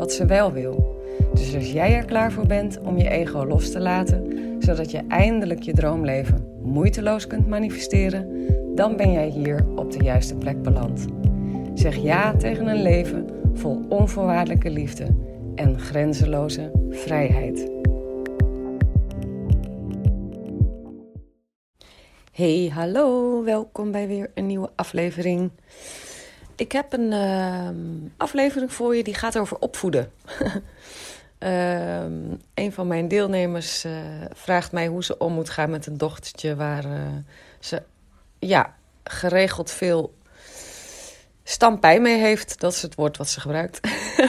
wat ze wel wil. Dus als jij er klaar voor bent om je ego los te laten, zodat je eindelijk je droomleven moeiteloos kunt manifesteren, dan ben jij hier op de juiste plek beland. Zeg ja tegen een leven vol onvoorwaardelijke liefde en grenzeloze vrijheid. Hey, hallo, welkom bij weer een nieuwe aflevering. Ik heb een ehm, aflevering voor je die gaat over opvoeden. um, een van mijn deelnemers uh, vraagt mij hoe ze om moet gaan met een dochtertje waar uh, ze ja, geregeld veel stampij mee heeft. Dat is het woord wat ze gebruikt.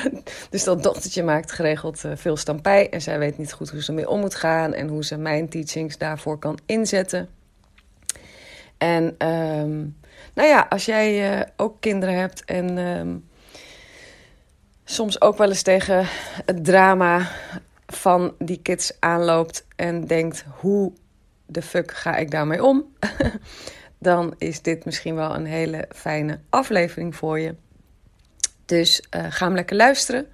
dus dat dochtertje maakt geregeld uh, veel stampij en zij weet niet goed hoe ze mee om moet gaan en hoe ze mijn teachings daarvoor kan inzetten. En um, nou ja, als jij uh, ook kinderen hebt en um, soms ook wel eens tegen het drama van die kids aanloopt en denkt: hoe de fuck ga ik daarmee om? Dan is dit misschien wel een hele fijne aflevering voor je. Dus uh, ga hem lekker luisteren.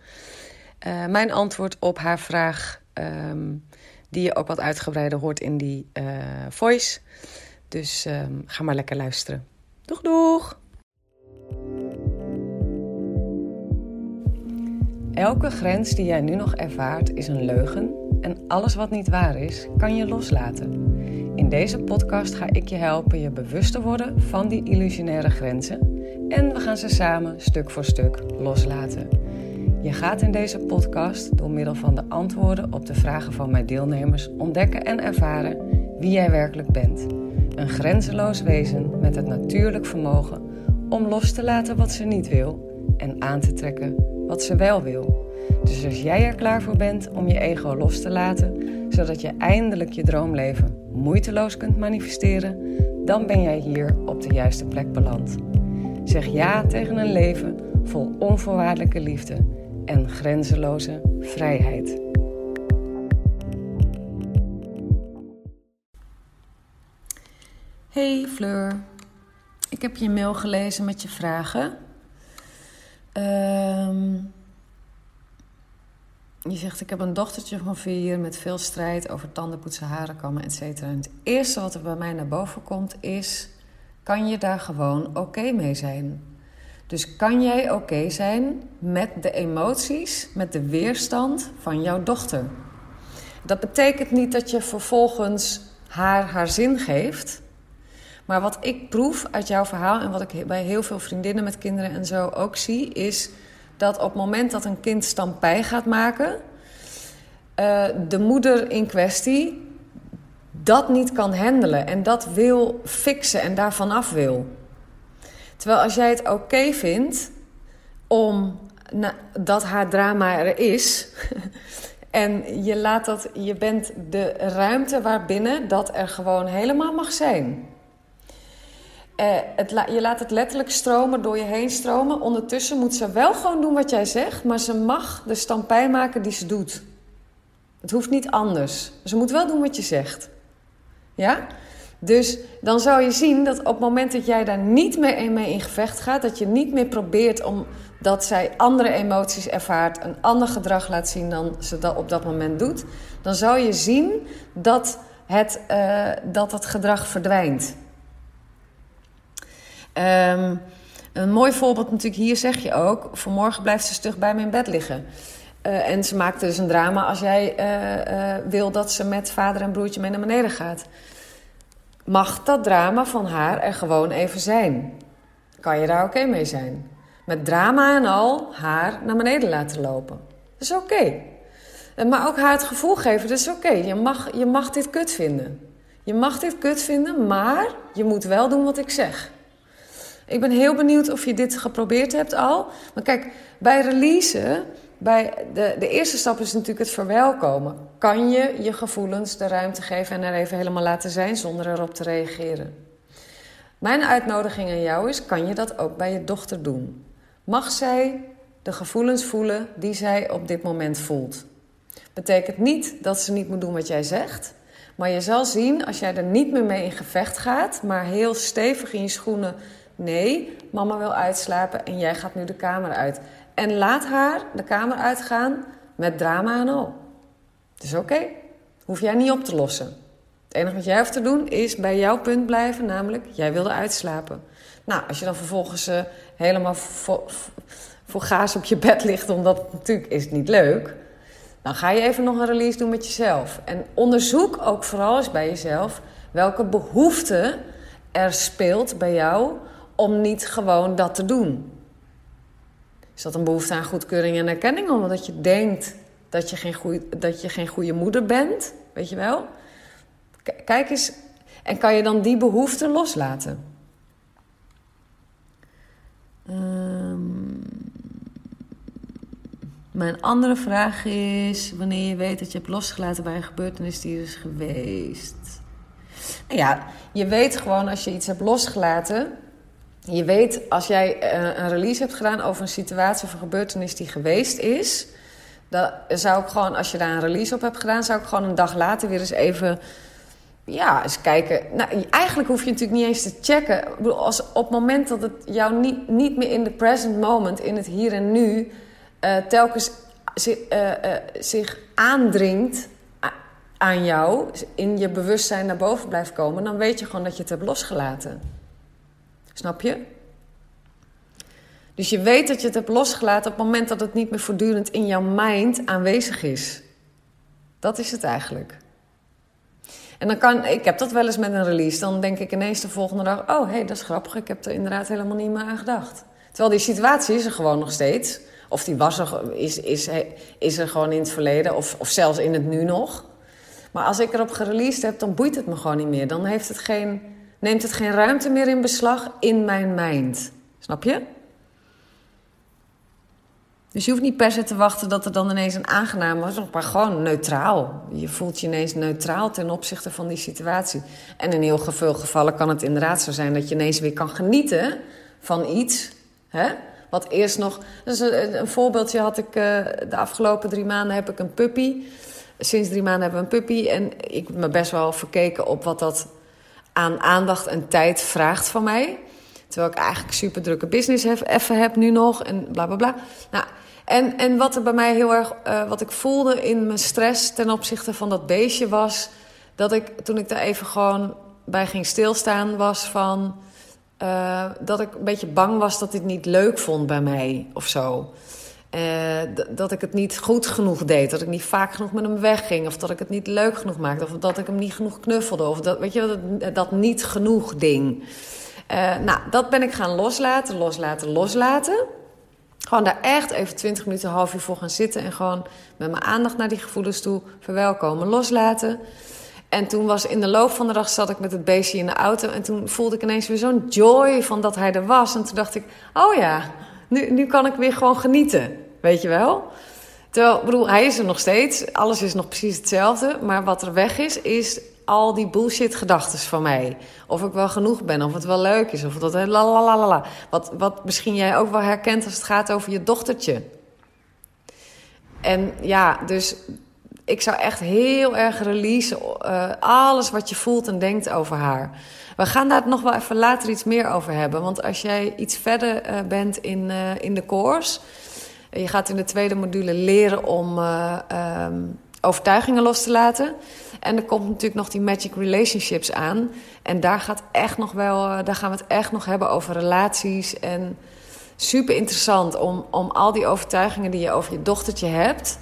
Uh, mijn antwoord op haar vraag, um, die je ook wat uitgebreider hoort in die voice. Dus um, ga maar lekker luisteren. Doeg, doeg! Elke grens die jij nu nog ervaart is een leugen en alles wat niet waar is, kan je loslaten. In deze podcast ga ik je helpen je bewust te worden van die illusionaire grenzen en we gaan ze samen stuk voor stuk loslaten. Je gaat in deze podcast door middel van de antwoorden op de vragen van mijn deelnemers ontdekken en ervaren wie jij werkelijk bent. Een grenzeloos wezen met het natuurlijk vermogen om los te laten wat ze niet wil en aan te trekken wat ze wel wil. Dus als jij er klaar voor bent om je ego los te laten, zodat je eindelijk je droomleven moeiteloos kunt manifesteren, dan ben jij hier op de juiste plek beland. Zeg ja tegen een leven vol onvoorwaardelijke liefde en grenzeloze vrijheid. Hey Fleur, ik heb je mail gelezen met je vragen. Um, je zegt, ik heb een dochtertje van vier met veel strijd over tandenpoetsen, harenkammen, etc. En het eerste wat er bij mij naar boven komt is, kan je daar gewoon oké mee zijn? Dus kan jij oké zijn met de emoties, met de weerstand van jouw dochter? Dat betekent niet dat je vervolgens haar haar zin geeft. Maar wat ik proef uit jouw verhaal en wat ik bij heel veel vriendinnen met kinderen en zo ook zie, is dat op het moment dat een kind stampij gaat maken, uh, de moeder in kwestie dat niet kan handelen en dat wil fixen en daarvan af wil. Terwijl als jij het oké vindt om dat haar drama er is. en je, laat dat, je bent de ruimte waarbinnen dat er gewoon helemaal mag zijn. Het, je laat het letterlijk stromen, door je heen stromen. Ondertussen moet ze wel gewoon doen wat jij zegt, maar ze mag de stampij maken die ze doet. Het hoeft niet anders. Ze moet wel doen wat je zegt. Ja? Dus dan zou je zien dat op het moment dat jij daar niet mee, mee in gevecht gaat, dat je niet meer probeert om dat zij andere emoties ervaart, een ander gedrag laat zien dan ze dat op dat moment doet, dan zou je zien dat het, uh, dat het gedrag verdwijnt. Um, een mooi voorbeeld natuurlijk hier zeg je ook... vanmorgen blijft ze stug bij me in bed liggen. Uh, en ze maakte dus een drama als jij uh, uh, wil dat ze met vader en broertje mee naar beneden gaat. Mag dat drama van haar er gewoon even zijn? Kan je daar oké mee zijn? Met drama en al haar naar beneden laten lopen. Dat is oké. Maar ook haar het gevoel geven, dat is oké. Je, mag, je mag dit kut vinden. Je mag dit kut vinden, maar je moet wel doen wat ik zeg. Ik ben heel benieuwd of je dit geprobeerd hebt al. Maar kijk, bij releasen bij de, de eerste stap is natuurlijk het verwelkomen. Kan je je gevoelens de ruimte geven en er even helemaal laten zijn zonder erop te reageren? Mijn uitnodiging aan jou is: kan je dat ook bij je dochter doen? Mag zij de gevoelens voelen die zij op dit moment voelt? Betekent niet dat ze niet moet doen wat jij zegt, maar je zal zien als jij er niet meer mee in gevecht gaat, maar heel stevig in je schoenen. Nee, mama wil uitslapen en jij gaat nu de kamer uit. En laat haar de kamer uitgaan met drama en al. Het is oké. Hoef jij niet op te lossen. Het enige wat jij hoeft te doen is bij jouw punt blijven, namelijk jij wilde uitslapen. Nou, als je dan vervolgens uh, helemaal voor, voor gaas op je bed ligt, omdat natuurlijk is het niet leuk, dan ga je even nog een release doen met jezelf. En onderzoek ook vooral eens bij jezelf welke behoefte er speelt bij jou om niet gewoon dat te doen. Is dat een behoefte aan goedkeuring en erkenning? Omdat je denkt dat je geen, goeie, dat je geen goede moeder bent? Weet je wel? kijk eens. En kan je dan die behoefte loslaten? Um, mijn andere vraag is: wanneer je weet dat je hebt losgelaten bij een gebeurtenis die er is geweest? Nou ja, je weet gewoon als je iets hebt losgelaten je weet, als jij eh, een release hebt gedaan over een situatie of een gebeurtenis die geweest is, dan zou ik gewoon, als je daar een release op hebt gedaan, zou ik gewoon een dag later weer eens even, ja, eens kijken. Nou, eigenlijk hoef je natuurlijk niet eens te checken. Ik bedoel, als op het moment dat het jou niet, niet meer in de present moment, in het hier en nu, uh, telkens uh, zich aandringt aan jou, in je bewustzijn naar boven blijft komen, dan weet je gewoon dat je het hebt losgelaten. Snap je? Dus je weet dat je het hebt losgelaten op het moment dat het niet meer voortdurend in jouw mind aanwezig is. Dat is het eigenlijk. En dan kan, ik heb dat wel eens met een release. Dan denk ik ineens de volgende dag: oh hé, hey, dat is grappig. Ik heb er inderdaad helemaal niet meer aan gedacht. Terwijl die situatie is er gewoon nog steeds. Of die was er, is, is, is er gewoon in het verleden, of, of zelfs in het nu nog. Maar als ik erop gereleased heb, dan boeit het me gewoon niet meer. Dan heeft het geen neemt het geen ruimte meer in beslag in mijn mind. Snap je? Dus je hoeft niet per se te wachten dat er dan ineens een aangenaam was, maar gewoon neutraal. Je voelt je ineens neutraal ten opzichte van die situatie. En in heel veel gevallen kan het inderdaad zo zijn dat je ineens weer kan genieten van iets. Hè? Wat eerst nog. Een, voorbeeldje had ik uh, de afgelopen drie maanden heb ik een puppy. Sinds drie maanden hebben we een puppy. En ik me best wel verkeken op wat dat aan aandacht en tijd vraagt van mij. Terwijl ik eigenlijk super drukke business heb, even heb nu nog en bla bla bla. Nou, en, en wat er bij mij heel erg, uh, wat ik voelde in mijn stress ten opzichte van dat beestje was, dat ik toen ik daar even gewoon bij ging stilstaan, was van uh, dat ik een beetje bang was dat dit niet leuk vond bij mij of zo. Uh, dat ik het niet goed genoeg deed. Dat ik niet vaak genoeg met hem wegging. Of dat ik het niet leuk genoeg maakte. Of dat ik hem niet genoeg knuffelde. Of dat, weet je, dat, dat niet genoeg ding. Uh, nou, dat ben ik gaan loslaten, loslaten, loslaten. Gewoon daar echt even 20 minuten, half uur voor gaan zitten. En gewoon met mijn aandacht naar die gevoelens toe verwelkomen, loslaten. En toen was in de loop van de dag zat ik met het beestje in de auto. En toen voelde ik ineens weer zo'n joy van dat hij er was. En toen dacht ik, oh ja, nu, nu kan ik weer gewoon genieten. Weet je wel? Terwijl, bedoel, hij is er nog steeds. Alles is nog precies hetzelfde. Maar wat er weg is, is al die bullshit gedachten van mij. Of ik wel genoeg ben, of het wel leuk is, of dat la Wat, wat misschien jij ook wel herkent als het gaat over je dochtertje. En ja, dus ik zou echt heel erg releasen. Uh, alles wat je voelt en denkt over haar. We gaan daar nog wel even later iets meer over hebben. Want als jij iets verder uh, bent in, uh, in de course. Je gaat in de tweede module leren om um, overtuigingen los te laten. En er komt natuurlijk nog die magic relationships aan. En daar, gaat echt nog wel, daar gaan we het echt nog hebben over relaties. En super interessant om, om al die overtuigingen die je over je dochtertje hebt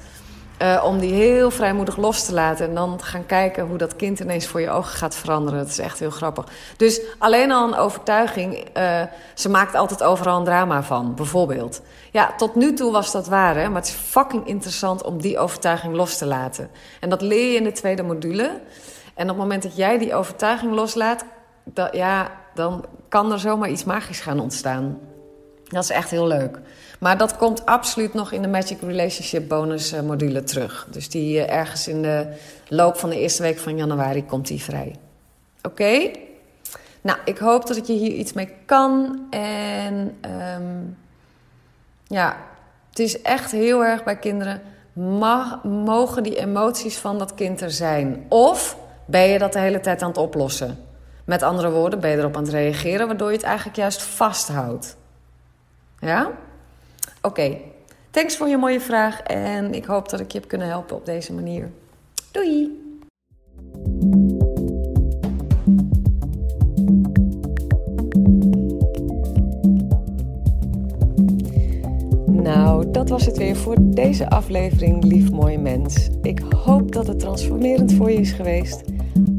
uh, om die heel vrijmoedig los te laten. En dan gaan kijken hoe dat kind ineens voor je ogen gaat veranderen. Dat is echt heel grappig. Dus alleen al een overtuiging. Uh, ze maakt altijd overal een drama van, bijvoorbeeld. Ja, tot nu toe was dat waar, hè? maar het is fucking interessant om die overtuiging los te laten. En dat leer je in de tweede module. En op het moment dat jij die overtuiging loslaat, dat, ja, dan kan er zomaar iets magisch gaan ontstaan. Dat is echt heel leuk. Maar dat komt absoluut nog in de Magic Relationship bonus eh, module terug. Dus die uh, ergens in de loop van de eerste week van januari komt die vrij. Oké? Nou, ik hoop dat ik je hier iets mee kan. En um, ja, het is echt heel erg bij kinderen. Mogen die emoties van dat kind er zijn? Of ben je dat de hele tijd aan het oplossen? Met andere woorden, ben je erop aan het reageren, waardoor je het eigenlijk juist vasthoudt. Ja? Oké. Thanks voor je mooie vraag en ik hoop dat ik je heb kunnen helpen op deze manier. Doei! Nou, dat was het weer voor deze aflevering, lief mooie mens. Ik hoop dat het transformerend voor je is geweest.